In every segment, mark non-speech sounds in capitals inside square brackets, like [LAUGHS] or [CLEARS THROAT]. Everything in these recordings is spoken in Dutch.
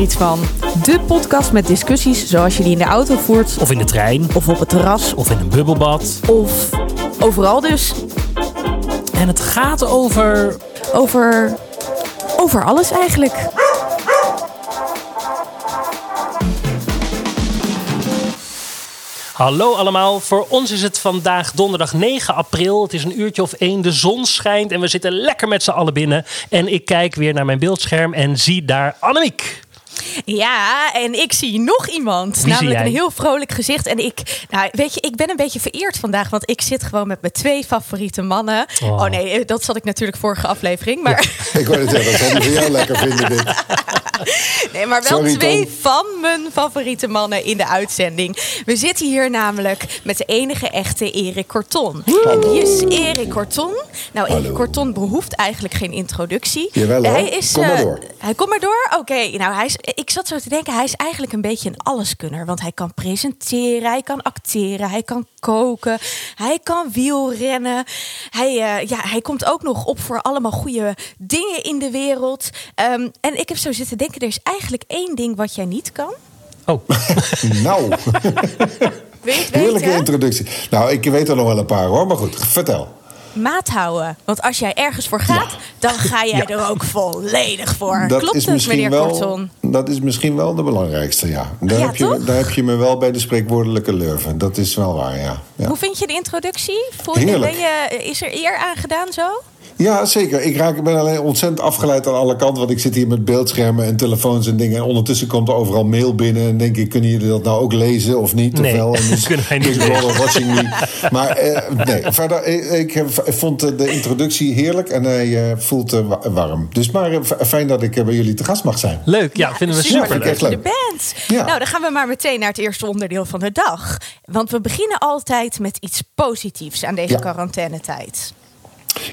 er iets van. De podcast met discussies zoals je die in de auto voert. Of in de trein. Of op het terras. Of in een bubbelbad. Of overal dus. En het gaat over. Over. Over alles eigenlijk. Hallo allemaal, voor ons is het vandaag donderdag 9 april. Het is een uurtje of één, de zon schijnt en we zitten lekker met z'n allen binnen. En ik kijk weer naar mijn beeldscherm en zie daar Annemiek. Ja, en ik zie nog iemand. Wie namelijk een heel vrolijk gezicht. En ik, nou, weet je, ik ben een beetje vereerd vandaag. Want ik zit gewoon met mijn twee favoriete mannen. Oh. Oh, nee, eh, dat zat ik natuurlijk vorige aflevering. Maar, Ik wou het zeggen, dat zal die voor jou lekker vinden dit. [LAUGHS] nee, maar wel Sorry, twee Tom. van mijn favoriete mannen in de uitzending. We zitten hier namelijk met de enige echte Erik Corton. En wie is Erik Corton? Nou, Erik Hallo. Corton behoeft eigenlijk geen introductie. Jawel, hoor. hij is, Kom maar eh, door. Hij komt maar door? Oké, nou, hij is, ik zat zo te denken, hij is eigenlijk een beetje een alleskunner. Want hij kan presenteren, hij kan acteren, hij kan koken, hij kan wielrennen. Hij, eh, ja, hij komt ook nog op voor allemaal goede dingen in de wereld. Ehm, en ik heb zo zitten denken, er is eigenlijk één ding wat jij niet kan. Oh, [LAUGHS] Nou, Weet je het heerlijke introductie. Nou, ik weet er nog wel een paar hoor, maar goed, vertel. Maat houden. Want als jij ergens voor gaat, dan ga jij Ja. er ook volledig voor. Dat Klopt is het, misschien meneer wel, Korton? Dat is misschien wel de belangrijkste, ja. Daar, Ja, heb je, daar heb je me wel bij de spreekwoordelijke lurven. Dat is wel waar, ja. Ja, Hoe vind je de introductie? Voel je, Heerlijk. ben je, is er eer aan gedaan zo? Ja zeker. Ik raak, ik ben alleen ontzettend afgeleid aan alle kanten. Want ik zit hier met beeldschermen en telefoons en dingen. En ondertussen komt er overal mail binnen. En denk ik, kunnen jullie dat nou ook lezen of niet? Nee, of wel? En [LAUGHS] dus kunnen wij niet Big lezen. Brother watching me. Maar eh, nee, verder, ik, vond de introductie heerlijk. En hij eh, voelt eh, wa- warm. Dus maar fijn dat ik bij jullie te gast mag zijn. leuk. Ja, vinden we super leuk leuk. dat je er Leuk. bent. Ja. Nou, dan gaan we maar meteen naar het eerste onderdeel van de dag. Want we beginnen altijd met iets positiefs aan deze Ja. quarantainetijd.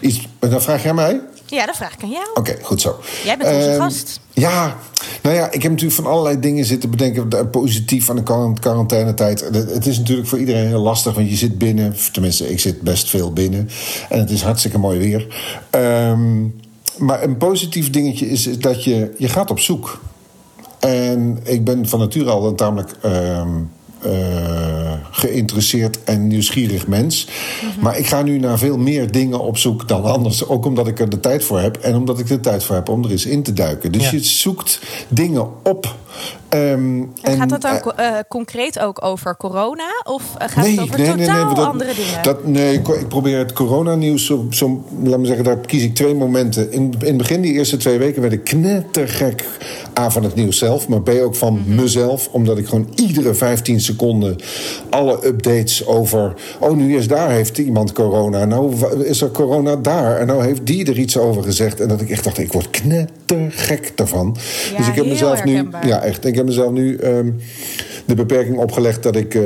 Iets, dan vraag jij mij? Ja, dat vraag ik aan jou. Oké, goed zo. Jij bent onze Ehm, gast. Ja, nou ja, ik heb natuurlijk van allerlei dingen zitten bedenken. eh, Positief aan de quar- quarantainetijd. Het het is natuurlijk voor iedereen heel lastig, want je zit binnen. Tenminste, ik zit best veel binnen. En het is hartstikke mooi weer. Ehm, maar een positief dingetje is, is dat je, je gaat op zoek. En ik ben van nature al een tamelijk ehm, eh, geïnteresseerd en nieuwsgierig mens. Maar ik ga nu naar veel meer dingen op zoek dan anders. Ook omdat ik er de tijd voor heb. En omdat ik de tijd voor heb om er eens in te duiken. Dus Ja. je zoekt dingen op. Ehm, En gaat dat dan eh, eh, concreet ook over corona? Of eh, gaat het over totaal maar dat- andere dingen? Dat, nee, ik, probeer het coronanieuws zo, zo, laat me zeggen, daar kies ik twee momenten. In, in het begin, die eerste twee weken, werd ik knettergek A van het nieuws zelf, maar B ook van Mhm. mezelf. Omdat ik gewoon iedere 15 seconden alle updates over. Oh, nu is daar heeft iemand corona. Nou is er corona daar. En nou heeft die er iets over gezegd. En dat ik echt dacht, ik word knettergek daarvan. Ja, dus ik heb mezelf nu. Ja, echt. Ik heb mezelf nu ehm, de beperking opgelegd dat ik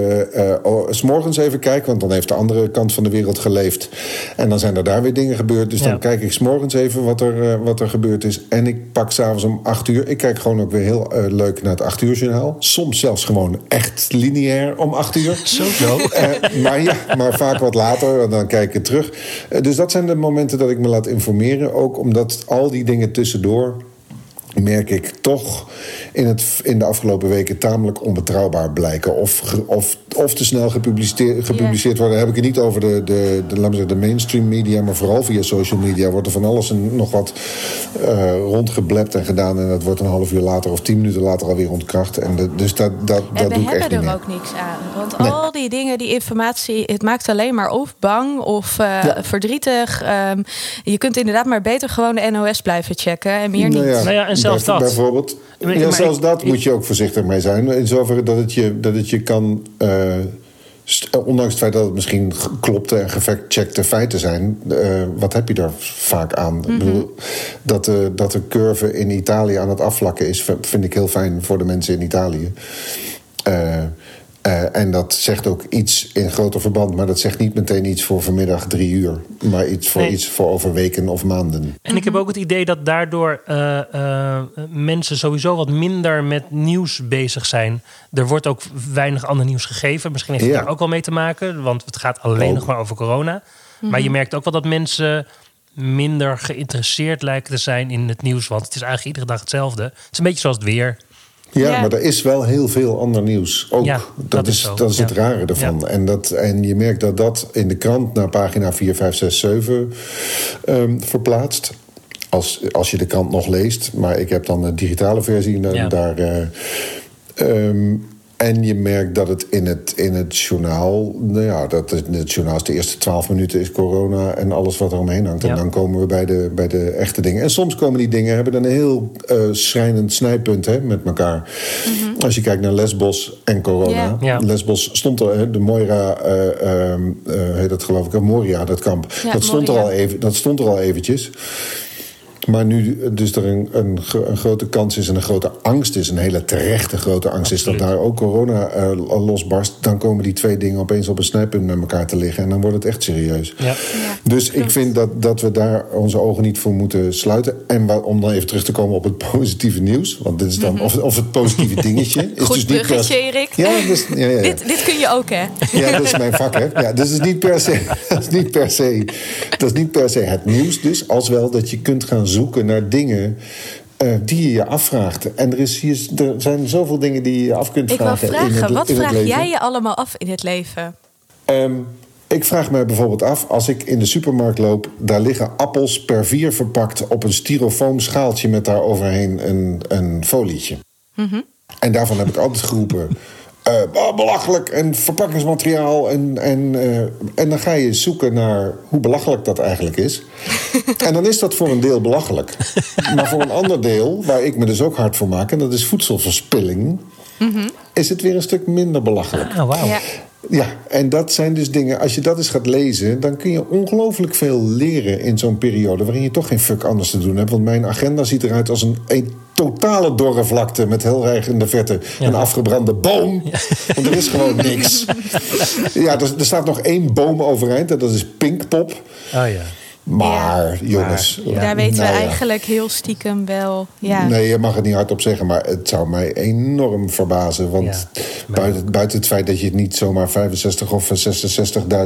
oh, 's morgens even kijk. Want dan heeft de andere kant van de wereld geleefd. En dan zijn er daar weer dingen gebeurd. Dus Ja. dan kijk ik 's morgens even wat er, eh, wat er gebeurd is. En ik pak s'avonds om 8 uur. Ik kijk gewoon ook weer heel leuk naar het 8 uur journaal. Soms zelfs gewoon echt lineair om 8 uur. [LAUGHS] Zo maar ja, maar vaak wat later, en dan kijk ik terug. Dus dat zijn de momenten dat ik me laat informeren. Ook omdat al die dingen tussendoor merk ik toch in, het, in de afgelopen weken tamelijk onbetrouwbaar blijken. Of, of, of te snel gepubliceerd, gepubliceerd worden. Dan heb ik het niet over de, de, de, laten we zeggen, de mainstream media, maar vooral via social media wordt er van alles en nog wat eh rondgeblept en gedaan. En dat wordt een half uur later of tien minuten later alweer ontkracht. En de- dus dat, dat, En dat we doe ik echt hebben niet er meer. ook niks aan. Want al die dingen, die informatie, het maakt alleen maar of bang of eh, Ja. verdrietig. Ehm, je kunt inderdaad maar beter gewoon de NOS blijven checken en meer Nou niet. Nou ja, en zelfs dat. Bijvoorbeeld. Maar- ja, maar zelfs ik- dat ik- moet je ook voorzichtig mee zijn. In zoverre dat het je, dat het je kan. eh, st- ondanks het feit dat het misschien klopte en gefactcheckte feiten zijn, eh, wat heb je daar vaak aan? Mhm. Ik bedoel, dat, de, dat de curve in Italië aan het afvlakken is, vind ik heel fijn voor de mensen in Italië. Eh, en dat zegt ook iets in groter verband, maar dat zegt niet meteen iets voor vanmiddag drie uur, maar iets voor Nee. iets voor over weken of maanden. En ik heb ook het idee dat daardoor eh, eh, mensen sowieso wat minder met nieuws bezig zijn. Er wordt ook weinig ander nieuws gegeven. Misschien heeft het Ja. daar ook wel mee te maken, want het gaat alleen Ook. nog maar over corona. Maar je merkt ook wel dat mensen minder geïnteresseerd lijken te zijn in het nieuws. Want het is eigenlijk iedere dag hetzelfde. Het is een beetje zoals het weer. Ja, Ja. maar er is wel heel veel ander nieuws ook. Ja, dat, dat is dat is het rare ervan. En, dat, en je merkt dat dat in de krant naar pagina 4, 5, 6, 7 ehm, verplaatst. Als, als je de krant nog leest. Maar ik heb dan de digitale versie. En daar, eh, ehm, en je merkt dat het in het, in het journaal... Nou ja, dat het, in het journaal is de eerste twaalf minuten is corona... en alles wat er omheen hangt. Ja. En dan komen we bij de, bij de echte dingen. En soms komen die dingen, hebben een heel eh, schrijnend snijpunt hè, met elkaar. Als je kijkt naar Lesbos en corona. Ja. Lesbos stond er, hè, de Moira, eh, ehm, eh, heet dat geloof ik, Moria, dat kamp. Dat, stond er al even, dat stond er al eventjes. Maar nu dus er een, een, gro- een grote kans is en een grote angst is... een hele terechte grote angst is dat daar ook corona eh, losbarst... dan komen die twee dingen opeens op een snijpunt met elkaar te liggen... en dan wordt het echt serieus. Ja. Dus ik vind dat, dat we daar onze ogen niet voor moeten sluiten. En om dan even terug te komen op het [LAUGHS] positieve nieuws... want dit is dan, of, of het positieve [LAUGHS] dingetje... is Mhm. Goed dus niet per- Erik. Ja, dus, ja, ja, ja. Dit, dit kun je ook, hè? Ja, dat is mijn vak, hè? Ja, dus het is niet per se, [LAUGHS] dat is niet per se, dat is niet per se het nieuws, dus als wel dat je kunt gaan zoeken naar dingen eh, die je je afvraagt. En er, is hier, er zijn zoveel dingen die je je af kunt Ik wil vragen. in vragen, het, wat in het vraag leven. jij je allemaal af in het leven? Ehm, ik vraag me bijvoorbeeld af, als ik in de supermarkt loop... daar liggen appels per vier verpakt op een styrofoam schaaltje... met daar overheen een, een folietje. Mhm. En daarvan heb ik altijd geroepen... eh, belachelijk en verpakkingsmateriaal. En, en, eh, en dan ga je zoeken naar hoe belachelijk dat eigenlijk is. [LAUGHS] en dan is dat voor een deel belachelijk. maar voor een ander deel, waar ik me dus ook hard voor maak... en dat is voedselverspilling... is het weer een stuk minder belachelijk. Ah, wauw. Ja. Ja, en dat zijn dus dingen. Als je dat eens gaat lezen, dan kun je ongelooflijk veel leren in zo'n periode waarin je toch geen fuck anders te doen hebt. Want mijn agenda ziet eruit als een, een totale dorre vlakte met heel erg in de verte een afgebrande boom. Want er is gewoon niks. [LAUGHS] Ja, er, er staat nog één boom overeind en dat is Pinkpop. Oh ja. Maar, jongens. Ja. Daar weten nou we ja. eigenlijk heel stiekem wel. Ja. Nee, je mag het niet hardop zeggen, maar het zou mij enorm verbazen. Want Ja, buiten, buiten het feit dat je het niet zomaar 65 of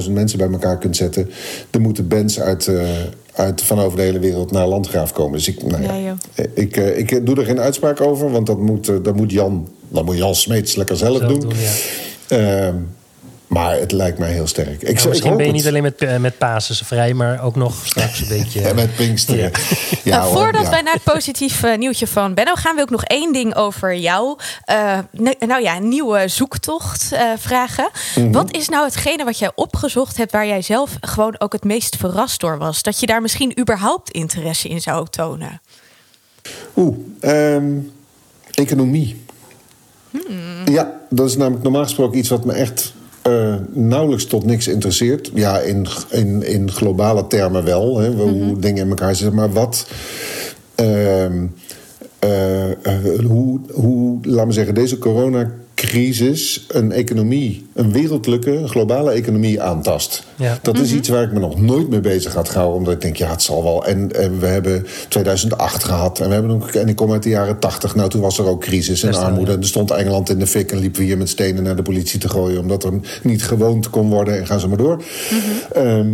66.000 mensen bij elkaar kunt zetten, er moeten bands uit, eh, uit van over de hele wereld naar Landgraaf komen. Dus ik, nou ja, ik, eh, ik doe er geen uitspraak over, want dat moet, eh, dat moet Jan, dat moet Jan Smeets lekker zelf, Zelf doen. doen, Ehm, maar het lijkt mij heel sterk. Ik, Nou, ik misschien hoop ben je het. niet alleen met, eh, met Pasen vrij, maar ook nog straks een [LAUGHS] beetje... En met Pinksteren. Ja, Nou, voordat ja. wij naar het positief eh, nieuwtje van Benno gaan, wil ik nog één ding over jou. eh, nou ja, een nieuwe zoektocht eh, vragen. Mhm. Wat is nou hetgene wat jij opgezocht hebt waar jij zelf gewoon ook het meest verrast door was? Dat je daar misschien überhaupt interesse in zou tonen? Oeh, ehm, economie. Ja, dat is namelijk normaal gesproken iets wat me echt eh, nauwelijks tot niks interesseert. Ja, in, in, in globale termen wel, hè, hoe dingen in elkaar zitten. Maar wat. ehm, eh, eh, hoe, hoe, laat me zeggen, deze coronacrisis een economie, een wereldlijke, globale economie aantast. Ja. Dat is iets waar ik me nog nooit mee bezig had gehouden. Omdat ik denk, ja, het zal wel. En, en we hebben 2008 gehad. En, we hebben ook, en ik kom uit de jaren 80. Nou, toen was er ook crisis en wel, armoede. ja. En er stond Engeland in de fik. En liepen we hier met stenen naar de politie te gooien. Omdat er niet gewoond kon worden. En gaan ze maar door. Ehm,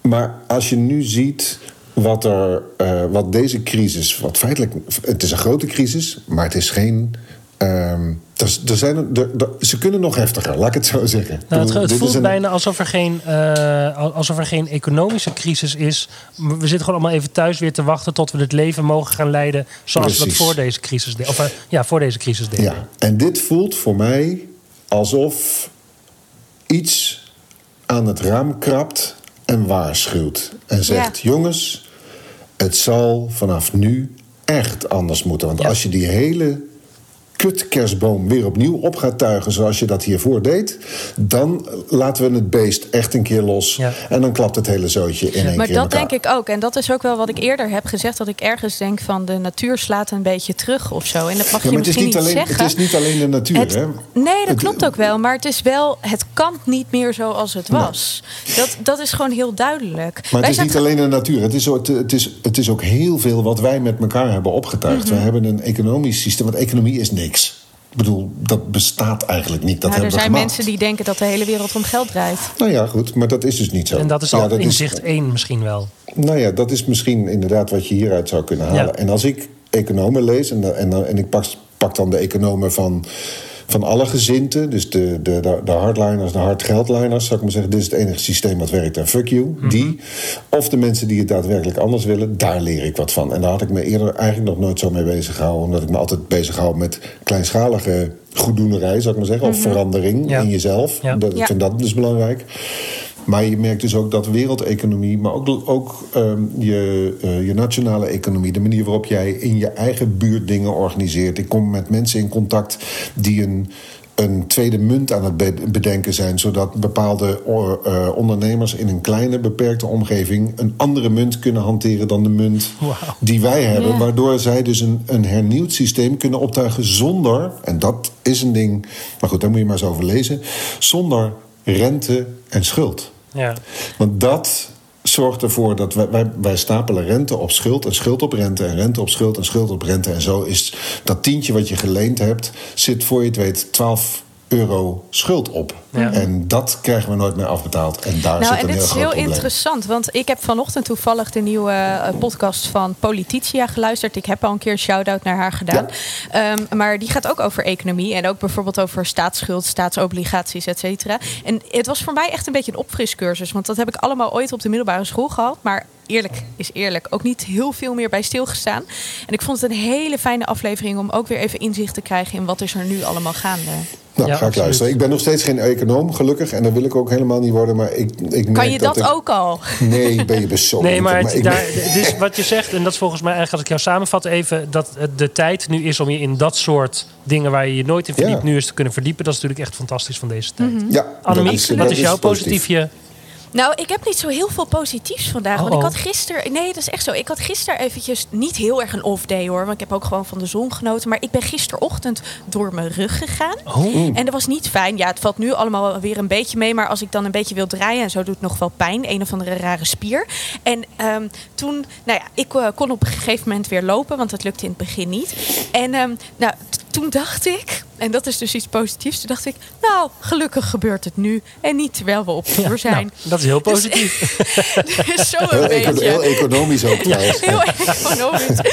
maar als je nu ziet wat, er, eh, wat deze crisis, wat feitelijk, het is een grote crisis, maar het is geen. Ehm, er, er zijn, er, er- ze kunnen nog heftiger, laat ik het zo zeggen. Nou, het, voelt een- bijna alsof er, geen, eh, alsof er geen economische crisis is. We zitten gewoon allemaal even thuis weer te wachten tot we het leven mogen gaan leiden. Zoals we dat voor deze crisis deden. Of eh, ja, voor deze crisis deden. Ja, en dit voelt voor mij alsof iets aan het raam krabt en waarschuwt. En zegt: Ja. jongens, het zal vanaf nu echt anders moeten. Want Ja. als je die hele kutkerstboom weer opnieuw op gaat tuigen zoals je dat hiervoor deed, dan laten we het beest echt een keer los. Ja. En dan klapt het hele zootje in één Maar keer dat denk ik ook. En dat is ook wel wat ik eerder heb gezegd. Dat ik ergens denk van de natuur slaat een beetje terug of zo. En dat mag Ja, je misschien niet alleen, zeggen. het is niet alleen de natuur, Het- hè? nee, dat Het- klopt ook wel. Maar het is wel, het kan niet meer zoals het was. Dat, dat is gewoon heel duidelijk. Maar Wij het is niet alleen de natuur. Het is, ook- het, is, het is ook heel veel wat wij met elkaar hebben opgetuigd. Mhm. We hebben een economisch systeem. Want economie is niks. Ik bedoel, dat bestaat eigenlijk niet. Dat Nou, er zijn gemaakt. mensen die denken dat de hele wereld om geld draait. Nou ja, goed, maar dat is dus niet zo. En dat is Ja, al is- inzicht één misschien wel. Nou ja, dat is misschien inderdaad wat je hieruit zou kunnen halen. Ja. En als ik economen lees en, en, en ik pak pak dan de economen van, van alle gezinten. Dus de, de, de, de hardliners, de hardgeldliners, zou ik maar zeggen. Dit is het enige systeem wat werkt en fuck you, die. Of de mensen die het daadwerkelijk anders willen, daar leer ik wat van. En daar had ik me eerder eigenlijk nog nooit zo mee bezig gehouden. Omdat ik me altijd bezig hou met kleinschalige goeddoenerij, zou ik maar zeggen. Of verandering Ja. in jezelf. Ja. Dat, ik Ja. vind dat dus belangrijk. Maar je merkt dus ook dat wereldeconomie, maar ook, ook ehm, je, eh, je nationale economie, de manier waarop jij in je eigen buurt dingen organiseert. Ik kom met mensen in contact die een, een tweede munt aan het be- bedenken zijn, zodat bepaalde eh, ondernemers in een kleine, beperkte omgeving een andere munt kunnen hanteren dan de munt die wij hebben. Waardoor zij dus een, een hernieuwd systeem kunnen optuigen zonder, en dat is een ding, maar goed, daar moet je maar eens over lezen, zonder rente en schuld. Ja. Want dat zorgt ervoor dat wij, wij, wij stapelen rente op schuld en schuld op rente en rente op schuld en schuld op rente. En zo is dat tientje wat je geleend hebt, zit voor je het weet 12 euro schuld op. Ja. En dat krijgen we nooit meer afbetaald. En daar Nou, zit en een dit heel is groot heel probleem. interessant, want ik heb vanochtend toevallig de nieuwe eh, podcast van Polititia geluisterd. Ik heb al een keer een shout-out naar haar gedaan. Ehm, maar die gaat ook over economie en ook bijvoorbeeld over staatsschuld, staatsobligaties, et cetera. En het was voor mij echt een beetje een opfriscursus, want dat heb ik allemaal ooit op de middelbare school gehad. Maar eerlijk is eerlijk, ook niet heel veel meer bij stilgestaan. En ik vond het een hele fijne aflevering om ook weer even inzicht te krijgen in wat is er nu allemaal gaande. Nou, Ja, ga ik absoluut. luisteren. Ik ben nog steeds geen econoom, gelukkig. En dat wil ik ook helemaal niet worden. Maar ik, ik merk Kan je dat ik- ook al? Nee, [LAUGHS] ben je best zo. Nee, maar, daar, ben- is wat je zegt, en dat is volgens mij eigenlijk als ik jou samenvat even, dat het de tijd nu is om je in dat soort dingen waar je je nooit in verdiept, Ja. nu eens te kunnen verdiepen. Dat is natuurlijk echt fantastisch van deze tijd. ja, Annemiek, wat is jouw positiefje? Nou, ik heb niet zo heel veel positiefs vandaag. Oh, Want ik oh. had gisteren. Nee, dat is echt zo. Ik had gisteren eventjes niet heel erg een off day hoor. Want ik heb ook gewoon van de zon genoten. Maar ik ben gisterochtend door mijn rug gegaan. Oh. En dat was niet fijn. Ja, het valt nu allemaal weer een beetje mee. Maar als ik dan een beetje wil draaien en zo doet het nog wel pijn. Een of andere rare spier. En ehm, toen, nou ja, ik eh, kon op een gegeven moment weer lopen. Want dat lukte in het begin niet. En ehm, nou, toen dacht ik, en dat is dus iets positiefs. Toen dacht ik, nou, gelukkig gebeurt het nu. En niet terwijl we op tour zijn. nou, dat is heel positief. [LAUGHS] Dus [LAUGHS] zo een heel, eco- beetje. heel economisch ook trouwens. Heel economisch. [LAUGHS]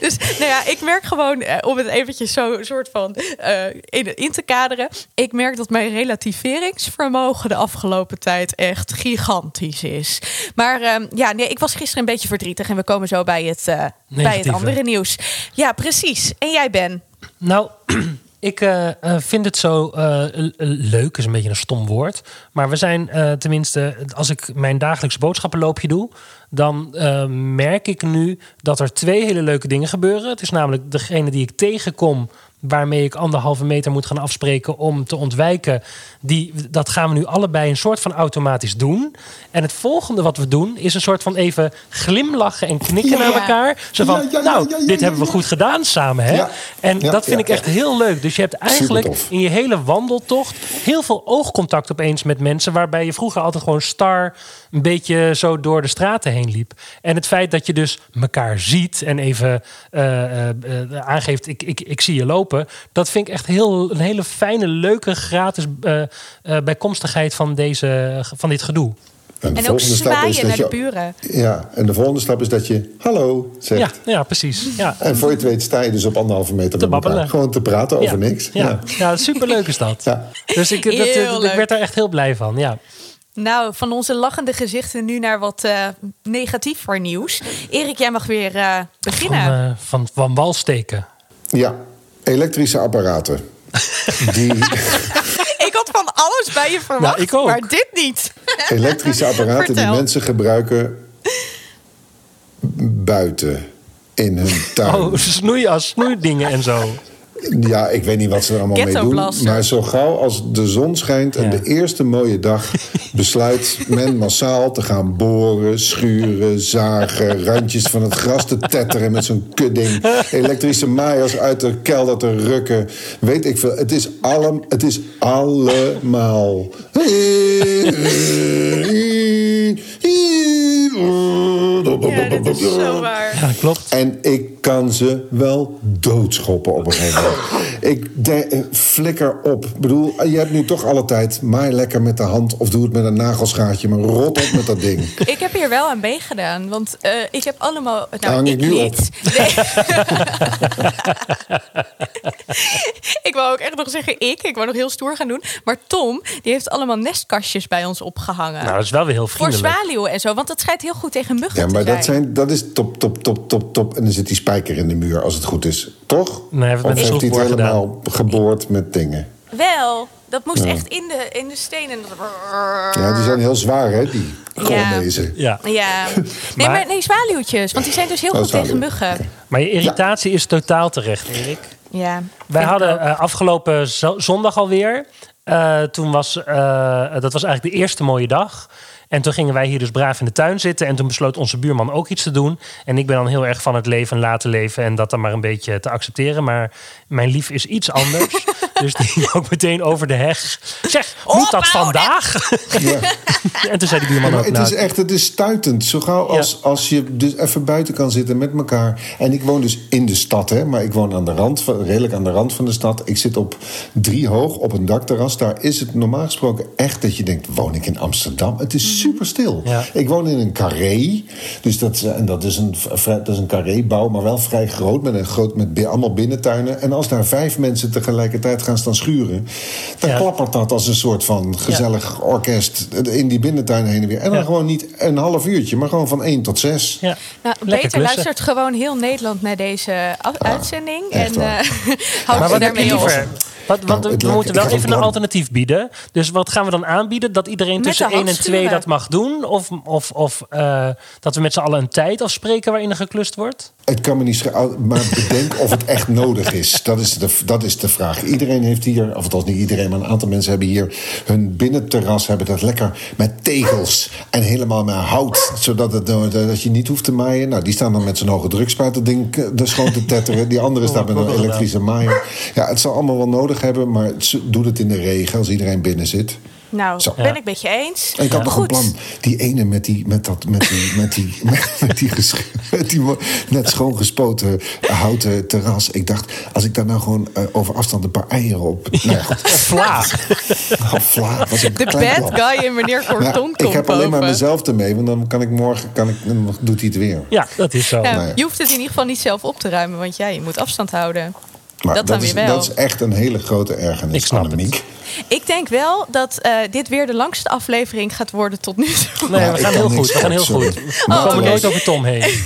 Dus nou ja, ik merk gewoon, eh, om het eventjes zo soort van eh, in, in te kaderen. Ik merk dat mijn relativeringsvermogen de afgelopen tijd echt gigantisch is. Maar ehm, ja, nee, ik was gisteren een beetje verdrietig. En we komen zo bij het, eh, bij het andere nieuws. Ja, precies. En jij Ben? Nou, [CLEARS THROAT] ik eh, eh, vind het zo l- leuk, is een beetje een stom woord. Maar we zijn tenminste, als ik mijn dagelijkse boodschappenloopje doe, dan merk ik nu dat er twee hele leuke dingen gebeuren. Het is namelijk degene die ik tegenkom. Waarmee ik anderhalve meter moet gaan afspreken om te ontwijken. Die, dat gaan we nu allebei een soort van automatisch doen. En het volgende wat we doen is een soort van even glimlachen en knikken Ja. naar elkaar. Zo van, Ja, ja, ja, nou, dit hebben we goed gedaan samen. Hè? En dat vind ik echt heel leuk. Dus je hebt eigenlijk in je hele wandeltocht heel veel oogcontact opeens met mensen. Waarbij je vroeger altijd gewoon star een beetje zo door de straten heen liep. En het feit dat je dus elkaar ziet en even eh, eh, eh, aangeeft: ik, ik, ik zie je lopen. Dat vind ik echt heel, een hele fijne, leuke, gratis eh, eh, bijkomstigheid van, deze, van dit gedoe. En, de En ook volgende stap is zwaaien dat naar de buren. Ja, en de volgende stap is dat je hallo zegt. Ja, ja, precies. Ja. En voor je het weet sta je dus op anderhalve meter Te met elkaar. babbelen. Gewoon te praten over ja. niks. Ja, ja. superleuk is dat. Ja. Dus ik, dat, ik werd daar echt heel blij van. Ja. Nou, van onze lachende gezichten nu naar wat eh negatiever nieuws. Erik, jij mag weer eh, Van, beginnen. van, van wal steken. Ja, elektrische apparaten. [LAUGHS] Die [LAUGHS] Ik had van alles bij je verwacht, Nou, ik ook. maar dit niet. elektrische apparaten die mensen gebruiken buiten in hun [LAUGHS] tuin. Oh, snoeien als snoeidingen en zo. Ja, ik weet niet wat ze er allemaal mee doen. Maar zo gauw als de zon schijnt en Ja. de eerste mooie dag... [LAUGHS] besluit men massaal te gaan boren, schuren, zagen... randjes van het gras te tetteren met zo'n kudding... elektrische maaiers uit de kelder te rukken. Weet ik veel. Het is, allem, het is allemaal... Ja, dit is zo waar. Ja, klopt. En ik kan ze wel doodschoppen op een gegeven moment. [LAUGHS] Ik de, eh, flikker op. Ik bedoel, je hebt nu toch alle tijd. Maai lekker met de hand of doe het met een nagelschaartje. Maar rot op met dat ding. [LAUGHS] Ik heb hier wel aan meegedaan, want eh, ik heb allemaal. Nou, Hang ik nu niet. Nee. [LAUGHS] ik wou ook echt nog zeggen ik. Ik wou nog heel stoer gaan doen. Maar Tom, die heeft allemaal nestkastjes bij ons opgehangen. Nou, dat is wel weer heel voor vriendelijk. zwaluwen en zo, want dat schijnt heel goed tegen muggen Ja, te maar zijn. dat, zijn, dat is top, top, top, top, top. En dan zit die spijker in de muur als het goed is. Toch? Nee, heeft of een heeft hij het helemaal geboord met dingen? Wel, dat moest Ja. echt in de, in de stenen. Ja, die zijn heel zwaar, hè, die koolmezen. Ja. Ja. [LAUGHS] Nee, Maar- nee, zwaluwtjes. Want die zijn dus heel Oh, goed tegen muggen. Maar je irritatie is totaal terecht, Erik. Ja. Wij hadden eh, afgelopen zo- zondag alweer. eh toen was, eh, dat was eigenlijk de eerste mooie dag. En toen gingen wij hier dus braaf in de tuin zitten. En toen besloot onze buurman ook iets te doen. En ik ben dan heel erg van het leven en laten leven. En dat dan maar een beetje te accepteren. Maar mijn lief is iets anders. [LAUGHS] dus die [LAUGHS] ging ook meteen over de heg. Zeg, moet dat vandaag? [LAUGHS] Ja. en toen zei die buurman ook... het nou, is echt, het is stuitend. Zo gauw als, als je dus even buiten kan zitten met elkaar. En ik woon dus in de stad, hè, maar ik woon aan de rand, van, redelijk aan de rand van de stad. Ik zit op drie hoog op een dakterras. Daar is het normaal gesproken echt dat je denkt: woon ik in Amsterdam? Het is super stil. Ja. Ik woon in een carré. Dus dat, is- en dat is een, dat is een carrébouw, maar wel vrij groot. Met, een groot met allemaal binnentuinen. En als daar vijf mensen tegelijkertijd gaan staan schuren. dan Ja. klappert dat als een soort van gezellig orkest in die binnentuin heen en weer. En dan Ja. gewoon niet een half uurtje, maar gewoon van één tot zes. ja, Nou, Peter klussen. luistert gewoon heel Nederland naar deze a- uitzending. en eh [LAUGHS] houdt je daarmee op. Wat, want Nou, het we moeten wel even een alternatief bieden. Dus wat gaan we dan aanbieden? Dat iedereen Met tussen de 1 en handschuwen. 2 dat mag doen? Of, of, of eh, dat we met z'n allen een tijd afspreken waarin er geklust wordt? Het kan me niet schelen, maar bedenk of het echt nodig is. Dat is, de, dat is de vraag. Iedereen heeft hier, of althans niet iedereen, maar een aantal mensen hebben hier hun binnenterras. Hebben dat lekker met tegels en helemaal met hout. Zodat het, eh, dat je niet hoeft te maaien. Nou, die staan dan met zo'n hoge drukspuit dat ding eh, de schoon te tetteren. Die andere staat met een elektrische maaier. Ja, het zal allemaal wel nodig hebben, maar het- doe het in de regen als iedereen binnen zit. Nou, Zo. ben Ja. ik met je eens. En ik had Maar nog een goed. plan. Die ene met die, met dat, met die, met die, met, [LAUGHS] met die, met die net schoongespoten houten terras. Ik dacht, als ik daar nou gewoon eh, over afstand een paar eieren op. Nou ja, goed. Vla. Nou, vla, was een De klein bad plan. guy in meneer Ja, Corton komt ik heb alleen maar mezelf ermee, want dan kan ik morgen, kan ik, dan doet hij het weer. Ja, dat is zo. Ja, Nou ja. Je hoeft het in ieder geval niet zelf op te ruimen, want ja, je moet afstand houden. Maar Dat dat, dan is, weer wel. dat is echt een hele grote ergernis, Ik snap het. Ik denk wel dat eh, dit weer de langste aflevering gaat worden tot nu toe. Nee, Ja, we gaan heel goed. We gaan heel sorry. goed. We Maar komen nooit over Tom heen. [LAUGHS]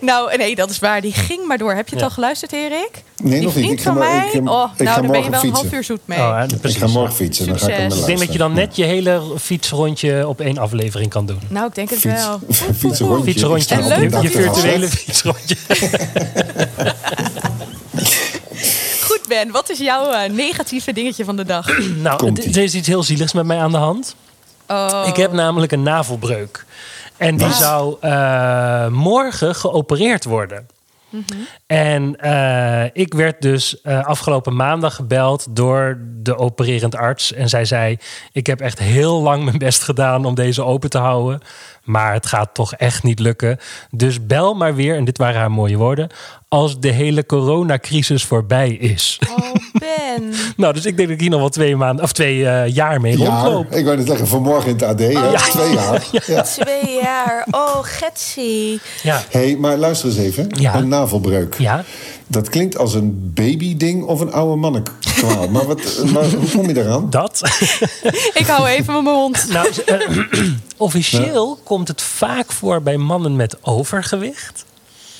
Nou, nee, dat is waar. Die ging maar door. Heb je het Ja. al geluisterd, Erik? Nee, Die nog niet. Ik ga van mij? ik, oh, ik nou, ga daar ben je wel een half uur zoet mee. Oh, hè, Ik ga morgen fietsen, dan ga ik denk dat je dan net je hele fietsrondje op één aflevering kan doen. Nou, ik denk het Fiets, wel. [LAUGHS] Fietsrondje. Sta En leuk een Je, virtuele [LAUGHS] fietsrondje. Ben. Wat is jouw eh, negatieve dingetje van de dag? [CLEARS THROAT] Nou, er is iets heel zieligs met mij aan de hand. Oh. Ik heb namelijk een navelbreuk. En die zou eh, morgen geopereerd worden. En eh, ik werd dus eh, afgelopen maandag gebeld door de opererend arts. En zij zei: Ik heb echt heel lang mijn best gedaan om deze open te houden. Maar het gaat toch echt niet lukken. Dus bel maar weer, en dit waren haar mooie woorden. Als de hele coronacrisis voorbij is. Oh, Ben. [LAUGHS] nou, dus ik denk dat ik hier nog wel twee, maanden, of twee eh, jaar mee Ja, rondloop. ik wou net zeggen, vanmorgen in het AD, hè? twee jaar. [LAUGHS] Ja. Twee jaar. Oh, Getsie. Ja. hey, maar luister eens even. Ja. Een navelbreuk. Ja. Dat klinkt als een babyding of een oude mannenkwaal. maar, wat, maar hoe kom je eraan? Dat. [LAUGHS] Ik hou even mijn mond. nou, eh, [CLEARS THROAT] officieel komt het vaak voor bij mannen met overgewicht.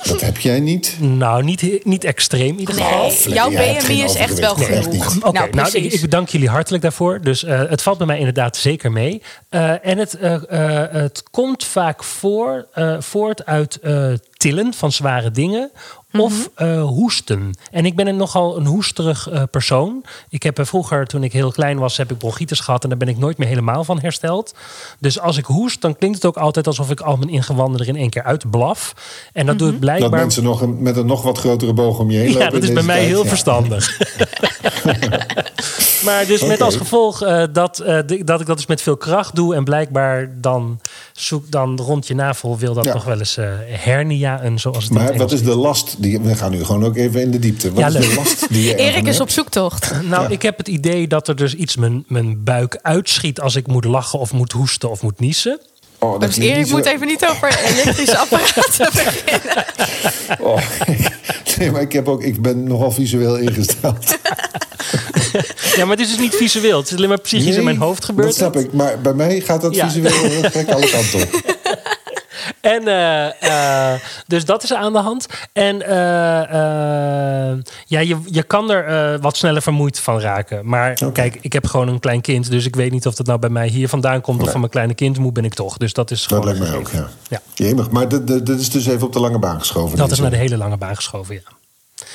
Dat heb jij niet. Nou, niet, niet extreem in ieder geval. Nee, jouw BMI is echt wel. Nee, genoeg. Oké, nou, nou, ik, ik bedank jullie hartelijk daarvoor. Dus eh, het valt bij mij inderdaad zeker mee. Eh, en het, eh, eh, het komt vaak voor, eh, voort uit eh, tillen van zware dingen. Of eh, hoesten. En ik ben een nogal een hoesterig eh, persoon. Ik heb eh, vroeger, toen ik heel klein was, heb ik bronchitis gehad. En daar ben ik nooit meer helemaal van hersteld. Dus als ik hoest, dan klinkt het ook altijd alsof ik al mijn ingewanden er in één keer uitblaf. En dat doe ik Dat blijkbaar. mensen nog een, met een nog wat grotere boog om je heen Ja, lopen. dat is bij mij tijd. heel Ja. verstandig. [LAUGHS] [LAUGHS] Maar dus met als gevolg eh, dat, eh, de- dat ik dat dus met veel kracht doe. En blijkbaar dan, zoek, dan rond je navel wil dat Ja. nog wel eens eh hernia. En zoals het Maar wat is de last? Die, we gaan nu gewoon ook even in de diepte. Wat Ja, is de leuk. last die je [LAUGHS] Erik is hebt? op zoektocht. [LAUGHS] Nou, Ja. ik heb het idee dat er dus iets mijn, mijn buik uitschiet als ik moet lachen of moet hoesten of moet niezen. Oh, dat Dus Erik zo- moet even niet over elektrische apparaten [LAUGHS] beginnen. Oh. Nee, maar ik, heb ook, ik ben nogal visueel ingesteld. Ja, maar het is dus niet visueel. Het is alleen maar psychisch in mijn hoofd gebeurd. Dat snap ik. Maar bij mij gaat dat Ja. visueel heel gek alle kanten op. [LAUGHS] En eh, eh, dus dat is aan de hand. En eh, eh, ja, je, je kan er wat sneller vermoeid van raken. Maar kijk, ik heb gewoon een klein kind. Dus ik weet niet of dat nou bij mij hier vandaan komt of van mijn kleine kind. Moe ben ik toch. Dus dat is Dat gewoon. lijkt een mij ook, ja. Ja. Jemig, maar dat, dat, dat is dus even op de lange baan geschoven. Dat is naar de hele lange baan geschoven, ja.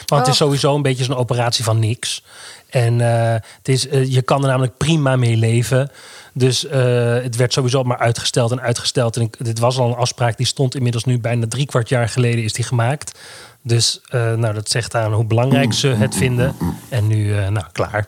Want het is Oh. sowieso een beetje zo'n operatie van niks. En eh, het is, eh, je kan er namelijk prima mee leven. Dus eh, het werd sowieso maar uitgesteld en uitgesteld. En ik, dit was al een afspraak die stond inmiddels nu bijna drie kwart jaar geleden is die gemaakt. Dus nou, dat zegt aan hoe belangrijk ze het vinden. En nu, nou, klaar.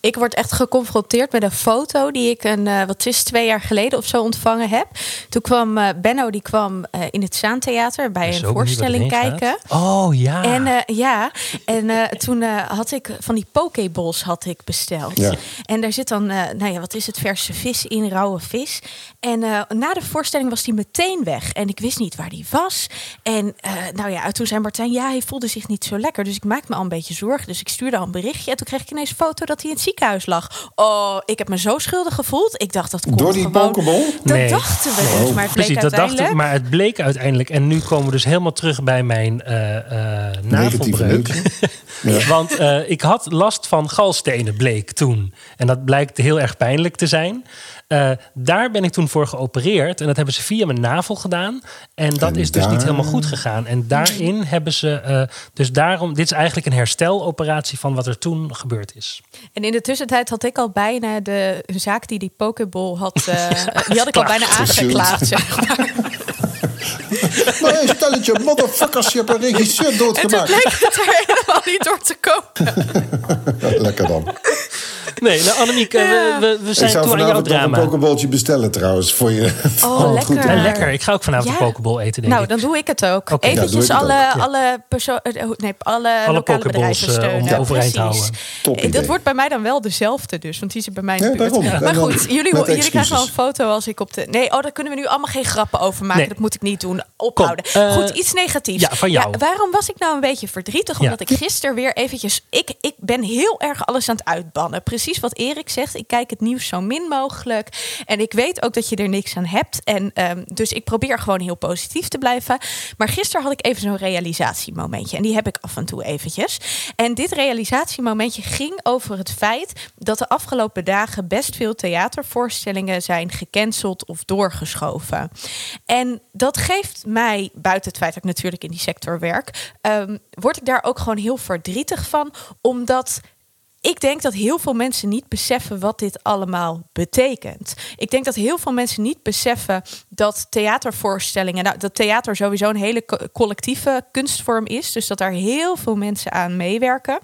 Ik word echt geconfronteerd met een foto die ik een, eh, wat is twee jaar geleden of zo ontvangen heb. Toen kwam eh, Benno, die kwam eh, in het Zaantheater bij een voorstelling kijken. gaat. Oh ja. En eh, ja, en eh, toen eh, had ik van die pokeballs had ik besteld. Ja. En daar zit dan, eh, nou ja, wat is het, verse vis in, rauwe vis. En eh, na de voorstelling was die meteen weg. En ik wist niet waar die was. En eh, nou ja, toen zei Martijn, ja, hij voelde zich niet zo lekker. Dus ik maakte me al een beetje zorgen. Dus ik stuurde al een berichtje. En toen kreeg ik ineens een foto dat hij in het ziekenhuis lag. Oh, ik heb me zo schuldig gevoeld. Ik dacht, dat komt Door die gewoon... pokeball? Dat Nee. dachten we dus, maar het bleek Precies, dat dachten uiteindelijk... we, maar het bleek uiteindelijk. En nu komen we dus helemaal terug bij mijn eh eh Negatieve navelbreuk. Ja. [LAUGHS] Want eh, ik had last van galstenen, bleek toen. En dat blijkt heel erg pijnlijk te zijn. Eh, daar ben ik toen voor geopereerd. En dat hebben ze via mijn navel gedaan. En dat En is dus daar- niet helemaal goed gegaan. En daarin hebben ze... eh, dus daarom... Dit is eigenlijk een hersteloperatie van wat er toen gebeurd is. En in de tussentijd had ik al bijna de zaak die die Pokeball had, [LAUGHS] eh, die had ik al bijna aangeklaagd. Zeg maar. [LAUGHS] Maar hey, stelletje motherfuckers, je hebt een regisseur En toen doodgemaakt. bleek het er helemaal niet door te komen. [LAUGHS] Lekker dan. [LAUGHS] Nee, nou Annemiek, eh, we, we, we Ik zijn zou toe aan jouw vanavond nog een drama. pokeballtje bestellen trouwens. Voor je. Oh, [LAUGHS] lekker. goed. Ja, lekker. Ik ga ook vanavond Ja. een pokeball eten, denk Nou, ik. dan doe ik het ook. Eventjes ik het alle, ook, alle, perso- eh, nee, alle, Alle lokale bedrijven eh, steunen. om het overeind te Precies. houden. Top Eh, idee. Dat wordt bij mij dan wel dezelfde dus, want die is bij mij in Ja, de buurt. daarom. En Maar goed, jullie, jullie krijgen wel een foto als ik op de... Nee, oh, daar kunnen we nu allemaal geen grappen over maken. Nee. Dat moet ik niet doen. Ophouden. Kom, eh, goed, iets negatiefs. ja, van jou. waarom was ik nou een beetje verdrietig? Omdat ik gisteren weer eventjes... Ik, ik ben heel erg alles aan het uitbannen. Precies wat Erik zegt. Ik kijk het nieuws zo min mogelijk. En ik weet ook dat je er niks aan hebt. En ehm, dus ik probeer gewoon heel positief te blijven. Maar gisteren had ik even zo'n realisatiemomentje. En die heb ik af en toe eventjes. En dit realisatiemomentje ging over het feit dat de afgelopen dagen best veel theatervoorstellingen zijn gecanceld of doorgeschoven. En dat geeft mij, buiten het feit dat ik natuurlijk in die sector werk, ehm, word ik daar ook gewoon heel verdrietig van, omdat ik denk dat heel veel mensen niet beseffen wat dit allemaal betekent. Ik denk dat heel veel mensen niet beseffen dat theatervoorstellingen, nou, dat theater sowieso een hele co- collectieve kunstvorm is. Dus dat daar heel veel mensen aan meewerken.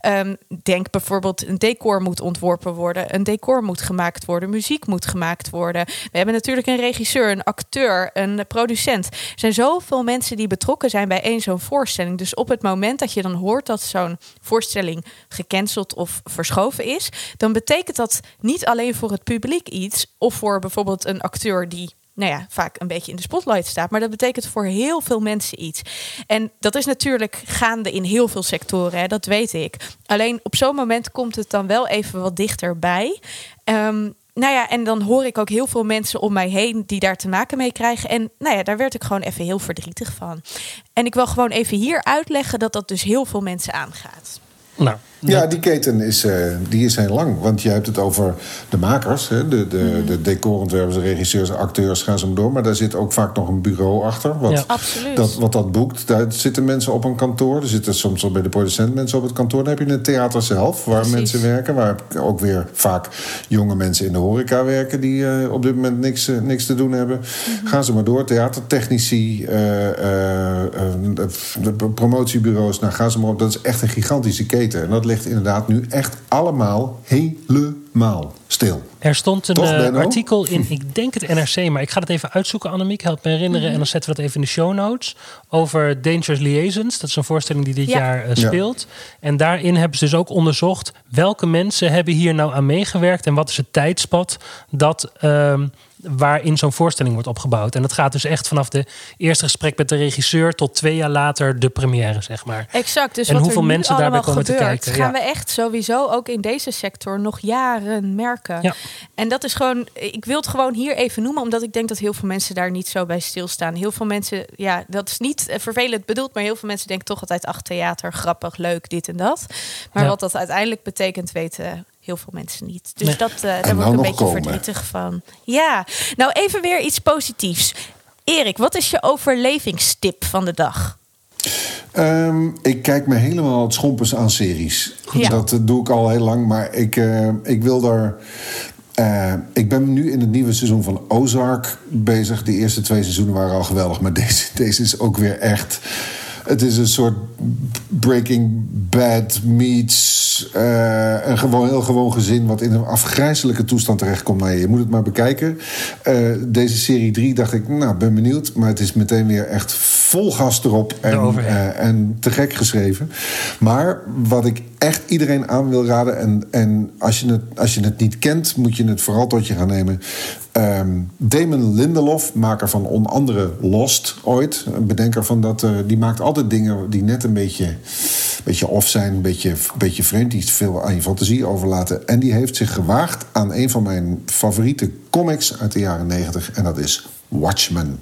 Ehm, denk bijvoorbeeld, een decor moet ontworpen worden, een decor moet gemaakt worden, muziek moet gemaakt worden. We hebben natuurlijk een regisseur, een acteur, een producent. Er zijn zoveel mensen die betrokken zijn bij één zo'n voorstelling. Dus op het moment dat je dan hoort dat zo'n voorstelling gecanceld of verschoven is, dan betekent dat niet alleen voor het publiek iets, of voor bijvoorbeeld een acteur die nou ja, vaak een beetje in de spotlight staat. Maar dat betekent voor heel veel mensen iets. En dat is natuurlijk gaande in heel veel sectoren, hè, dat weet ik. Alleen op zo'n moment komt het dan wel even wat dichterbij. Ehm nou ja, en dan hoor ik ook heel veel mensen om mij heen die daar te maken mee krijgen. En nou ja, daar werd ik gewoon even heel verdrietig van. En ik wil gewoon even hier uitleggen dat dat dus heel veel mensen aangaat. Nou, Ja, die keten is, eh, die is heel lang. Want je hebt het over de makers, hè, de, de, de decorontwerpers, de regisseurs, acteurs, gaan ze maar door. Maar daar zit ook vaak nog een bureau achter. Wat, Ja. Absoluut. Dat, wat dat boekt, daar zitten mensen op een kantoor. Er zitten soms wel bij de producent mensen op het kantoor. Dan heb je het theater zelf, waar Precies. mensen werken. Waar ook weer vaak jonge mensen in de horeca werken... die eh, op dit moment niks, eh, niks te doen hebben. Mhm. Gaan ze maar door. Theatertechnici, eh, eh, eh, de, promotiebureaus, nou, gaan ze maar op. Dat is echt een gigantische keten. En dat ligt inderdaad nu echt allemaal helemaal stil. Er stond een Toch, eh, artikel in, [LAUGHS] ik denk het NRC, maar ik ga het even uitzoeken, Annemiek. Help me herinneren. Mhm. En dan zetten we dat even in de show notes. Over Dangerous Liaisons. Dat is een voorstelling die dit Ja. jaar eh, Ja. speelt. En daarin hebben ze dus ook onderzocht welke mensen hebben hier nou aan meegewerkt. En wat is het tijdspad dat. ehm, waarin zo'n voorstelling wordt opgebouwd. En dat gaat dus echt vanaf de eerste gesprek met de regisseur tot twee jaar later de première, zeg maar. Exact. Dus En wat hoeveel er mensen daarbij komen te gebeurt, kijken, gaan ja. we echt sowieso ook in deze sector nog jaren merken. Ja. En dat is gewoon, ik wil het gewoon hier even noemen, omdat ik denk dat heel veel mensen daar niet zo bij stilstaan. Heel veel mensen, ja, dat is niet eh, vervelend bedoeld, maar heel veel mensen denken toch altijd, ach, theater, grappig, leuk, dit en dat. Maar Ja. wat dat uiteindelijk betekent, weten heel veel mensen niet. Dus Nee. dat, eh, daar nou word ik een nog beetje komen. verdrietig van. Ja, nou even weer iets positiefs. Erik, wat is je overlevingstip van de dag? Ehm, ik kijk me helemaal het schompers aan series. Ja. Dat eh, doe ik al heel lang, maar ik, eh, ik wil daar. eh, ik ben nu in het nieuwe seizoen van Ozark bezig. De eerste twee seizoenen waren al geweldig, maar [LAUGHS] deze, deze is ook weer echt. Het is een soort Breaking Bad meets eh, een gewoon, heel gewoon gezin... wat in een afgrijzelijke toestand terechtkomt. Nou, je moet het maar bekijken. Eh, deze serie 3 dacht ik, nou, ben benieuwd. Maar het is meteen weer echt vol gas erop. En, eh, en te gek geschreven. Maar wat ik echt iedereen aan wil raden... en, en als, je het, als je het niet kent, moet je het vooral tot je gaan nemen... Ehm, Damon Lindelof, maker van onder andere Lost ooit... een bedenker van dat, eh, die maakt altijd dingen die net een beetje, beetje off zijn... een beetje, beetje vreemd, die veel aan je fantasie overlaten. En die heeft zich gewaagd aan een van mijn favoriete comics uit de jaren 90... en dat is Watchmen.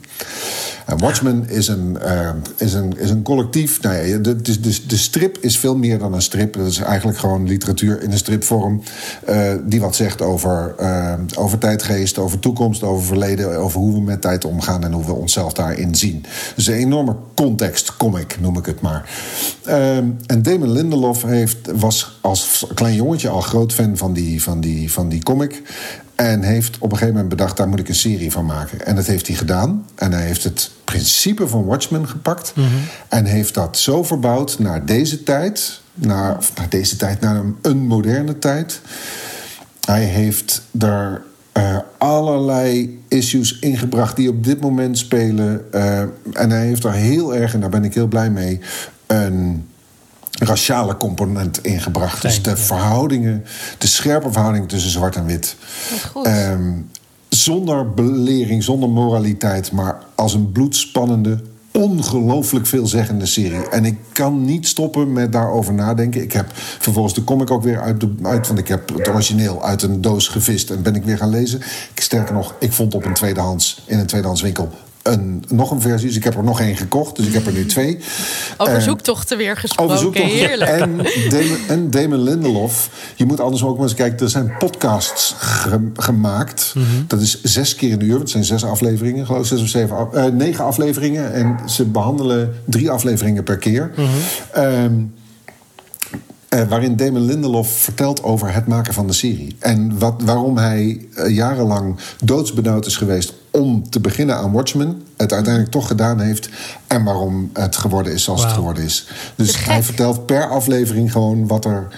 En Watchmen is een, eh, is een, is een collectief. Nou ja, de, de, strip is veel meer dan een strip. Dat is eigenlijk gewoon literatuur in een stripvorm. eh, die wat zegt over, eh, over tijdgeest, over toekomst, over verleden. Over hoe we met tijd omgaan en hoe we onszelf daarin zien. Dus een enorme context comic, noem ik het maar. Eh, en Damon Lindelof heeft, was als klein jongetje al groot fan van die, van die, van die comic. En heeft op een gegeven moment bedacht, daar moet ik een serie van maken. En dat heeft hij gedaan. En hij heeft het principe van Watchmen gepakt. En heeft dat zo verbouwd naar deze tijd. Naar, of naar deze tijd, naar een, een moderne tijd. Hij heeft daar eh, allerlei issues ingebracht die op dit moment spelen. Eh, en hij heeft daar heel erg, en daar ben ik heel blij mee... een raciale component ingebracht. Dus de verhoudingen, de scherpe verhouding tussen zwart en wit. Goed. Ehm, zonder belering, zonder moraliteit, maar als een bloedspannende, ongelooflijk veelzeggende serie. En ik kan niet stoppen met daarover nadenken. Ik heb vervolgens de comic ook weer uit, de, uit want ik heb het origineel uit een doos gevist en ben ik weer gaan lezen. Ik, sterker nog, ik vond op een tweedehands, in een tweedehands winkel een, nog een versie. Dus ik heb er nog één gekocht. Dus ik heb er nu twee. Over Eh, zoektochten weer gesproken. over zoektochten. Heerlijk. En Damon, en Damon Lindelof. Je moet anders ook maar eens kijken. Er zijn podcasts ge- gemaakt. Mhm. Dat is zes keer in de uur. want Het zijn zes afleveringen. Geloof ik, zes of zeven. af- eh, negen afleveringen. En ze behandelen drie afleveringen per keer. Mhm. Ehm, eh, waarin Damon Lindelof vertelt over het maken van de serie. En wat, waarom hij eh, jarenlang doodsbenauwd is geweest om te beginnen aan Watchmen. Het uiteindelijk toch gedaan heeft. En waarom het geworden is zoals het geworden is. Dus hij vertelt per aflevering gewoon wat er.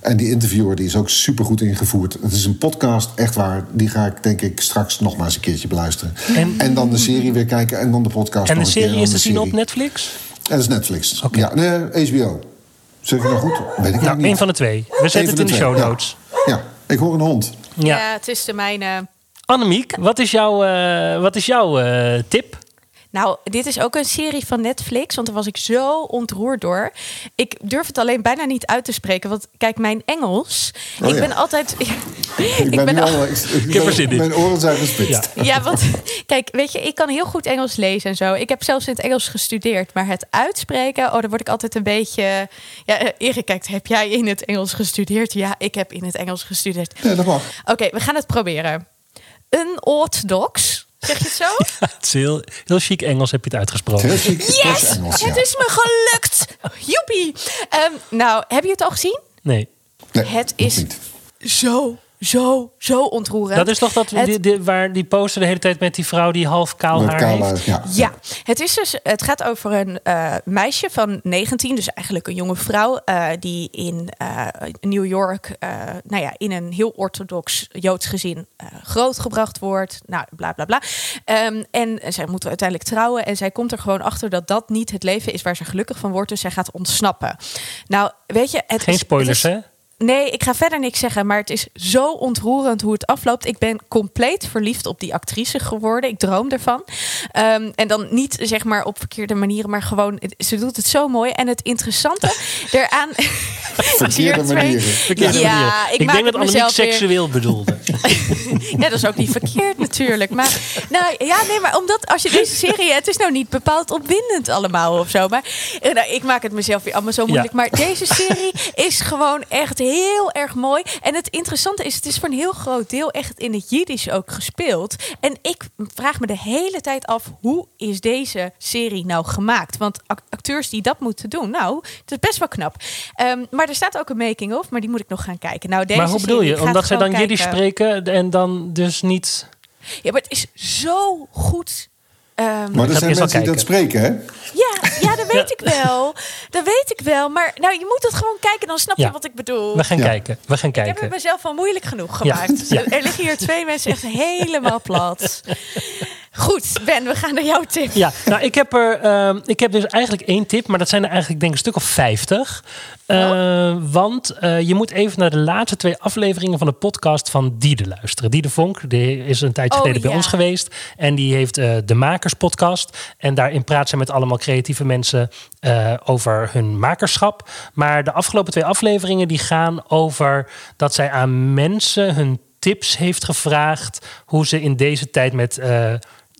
En die interviewer die is ook supergoed ingevoerd. Het is een podcast, echt waar. Die ga ik denk ik straks nog maar eens een keertje beluisteren. En, dan de serie weer kijken en dan de podcast En nog de een keer, serie en is te zien op. Netflix? En dat is Netflix. Ja, nee, HBO. Zeg ik nou goed? Weet ik Nou, niet. één van de twee. We zetten het in de show ja. notes. Ja, ik hoor een hond. Ja. Ja, het is de mijne. Annemiek, wat is jouw, eh, wat is jouw eh, tip? Nou, dit is ook een serie van Netflix, want daar was ik zo ontroerd door. Ik durf het alleen bijna niet uit te spreken, want kijk, mijn Engels. Oh ik ja. ben altijd. [LAUGHS] Ik, ben, nu al- al, ik, ik- heb er zin in. Mijn oren zijn gespitst. Ja. Ja, want [LAUGHS] kijk, weet je, ik kan heel goed Engels lezen en zo. Ik heb zelfs in het Engels gestudeerd, maar het uitspreken, oh, daar word ik altijd een beetje. Ja, eh, Erik kijkt, heb jij in het Engels gestudeerd? Ja, ik heb in het Engels gestudeerd. Ja, dat mag. Oké, we gaan het proberen. Unorthodox, zeg je het zo? [LAUGHS] Het is heel, heel chic Engels heb je het uitgesproken. Heel chic. Yes! Fresh Engels, ja. Het is me gelukt! Joepie! Ehm, nou, heb je het al gezien? Nee. Nee, Het is niet. zo zo, zo ontroerend. Dat is toch dat Het- die, die- waar die poster de hele tijd met die vrouw die half kaal haar kaal heeft. haar, ja. Ja, het, is dus, het gaat over een eh, meisje van 19, dus eigenlijk een jonge vrouw, eh, die in eh, New York eh, nou ja, in een heel orthodox Joods gezin eh, grootgebracht wordt. Nou, bla bla bla. Ehm, en zij moeten uiteindelijk trouwen en zij komt er gewoon achter dat dat niet het leven is waar ze gelukkig van wordt, dus zij gaat ontsnappen. Nou, weet je, het Geen is- spoilers, het is- hè? Nee, ik ga verder niks zeggen, maar het is zo ontroerend hoe het afloopt. Ik ben compleet verliefd op die actrice geworden. Ik droom ervan. Ehm, en dan niet zeg maar op verkeerde manieren, maar gewoon, ze doet het zo mooi. En het interessante [LAUGHS] eraan. Verkeerde manieren. Verkeerde Ja, ik ik maak denk dat Annemiek seksueel bedoelde. [LAUGHS] Ja, dat is ook niet verkeerd natuurlijk. Maar nou ja, nee, maar omdat als je deze serie, het is nou niet bepaald opwindend allemaal of zo. Maar nou, ik maak het mezelf weer allemaal zo moeilijk. Ja. Maar deze serie is gewoon echt heel erg mooi. En het interessante is, het is voor een heel groot deel echt in het Jiddisch ook gespeeld. En ik vraag me de hele tijd af, hoe is deze serie nou gemaakt? Want ac- acteurs die dat moeten doen, nou, het is best wel knap. Ehm, maar er staat ook een making-of, maar die moet ik nog gaan kijken. Nou, deze maar hoe bedoel je? Omdat zij dan Jiddisch spreken en dan dus niet... Ja, maar het is zo goed. Ehm, Maar er zijn mensen die dat spreken, hè? ja, weet ik wel. Dat weet ik wel. Maar nou, je moet het gewoon kijken, dan snap je Ja. wat ik bedoel. We gaan Ja. kijken. We gaan Ik heb het kijken. mezelf al moeilijk genoeg Ja. gemaakt. Ja. Er liggen hier twee mensen echt helemaal plat. [LAUGHS] Goed, Ben, we gaan naar jouw tip. Ja, nou, ik heb, er, ehm, ik heb dus eigenlijk één tip, maar dat zijn er eigenlijk denk ik een stuk of vijftig. Eh, want eh, je moet even naar de laatste twee afleveringen van de podcast van Diede luisteren. Diede Vonk, die is een tijdje Oh, geleden bij ons geweest. En die heeft eh, de Makers podcast. En daarin praat ze met allemaal creatieve mensen over hun makerschap. Maar de afgelopen twee afleveringen die gaan over dat zij aan mensen hun tips heeft gevraagd hoe ze in deze tijd met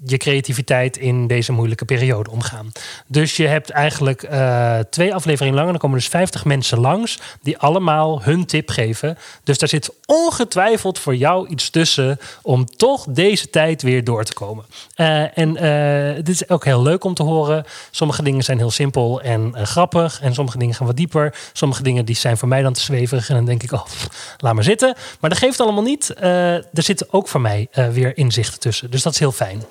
je creativiteit in deze moeilijke periode omgaan. Dus je hebt eigenlijk eh, twee afleveringen lang en dan komen dus 50 mensen langs die allemaal hun tip geven. Dus daar zit ongetwijfeld voor jou iets tussen om toch deze tijd weer door te komen. Eh, en eh dit is ook heel leuk om te horen. Sommige dingen zijn heel simpel en grappig en sommige dingen gaan wat dieper. Sommige dingen die zijn voor mij dan te zweverig en dan denk ik, oh, laat maar zitten. Maar dat geeft allemaal niet. Er zitten ook voor mij weer inzichten tussen. Dus dat is heel fijn.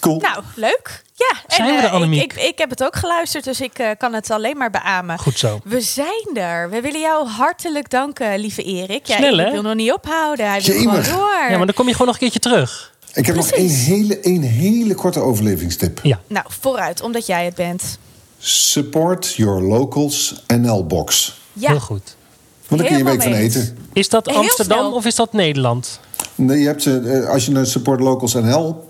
Cool. Nou, leuk. Ja, Zijn we eh, er, Annemiek? Ik, ik, ik heb het ook geluisterd, dus ik eh, kan het alleen maar beamen. Goed zo. We zijn er. We willen jou hartelijk danken, lieve Erik. Ja, Snel, hè? wil nog niet ophouden. Hij wil Jemig. gewoon door. Ja, maar dan kom je gewoon nog een keertje terug. Ik heb nog één Precies. hele, één hele korte overlevingstip. Ja. Nou, vooruit, omdat jij het bent. Support your locals NL box. Ja, Heel goed. Want daar kun je een week van eten. Is dat Amsterdam of is dat Nederland? Nee, je hebt, eh, als je naar Support Locals NL, eh,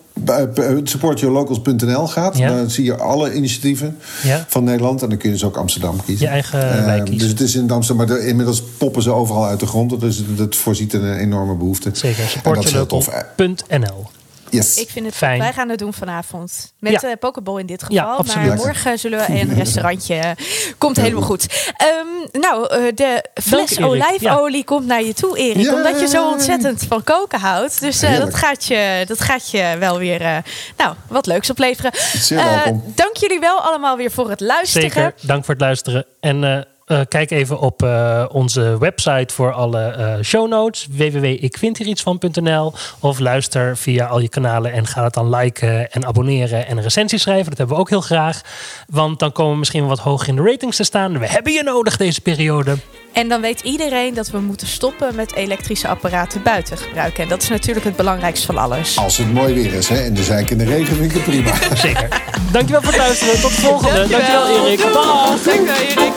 supportyourlocals.nl gaat, Ja. dan zie je alle initiatieven Ja. van Nederland. En dan kun je dus ook Amsterdam kiezen. Je eigen Eh, wijk kiezen. Dus het is in Amsterdam, maar de- inmiddels poppen ze overal uit de grond. Dus dat voorziet een enorme behoefte. Zeker. En Eh, Yes. ik vind het Fijn. Wij gaan het doen vanavond. Met Ja. eh Pokeball in dit Ja, geval. absoluut. maar morgen zullen we een [LAUGHS] restaurantje. Komt helemaal goed. Ehm, nou, eh, de fles olijfolie komt naar je toe, Erik. Omdat je zo ontzettend van koken houdt. Dus eh, dat, gaat je, dat gaat je wel weer eh, nou, wat leuks opleveren. Zeer Eh, dank jullie wel allemaal weer voor het luisteren. Zeker. Dank voor het luisteren. En eh, kijk even op eh, onze website voor alle eh, show notes. www.ikvindhierietsvan.nl Of luister via al je kanalen en ga het dan liken en abonneren en een recensie schrijven. Dat hebben we ook heel graag. Want dan komen we misschien wat hoger in de ratings te staan. We hebben je nodig deze periode. En dan weet iedereen dat we moeten stoppen met elektrische apparaten buiten gebruiken. En dat is natuurlijk het belangrijkste van alles. Als het mooi weer is, hè? En de zijn in de regen vind ik het prima. [LAUGHS] Zeker. Dankjewel voor het luisteren. Tot de volgende. Dankjewel, Dankjewel Erik. Doei. Dag. Dankjewel, Erik.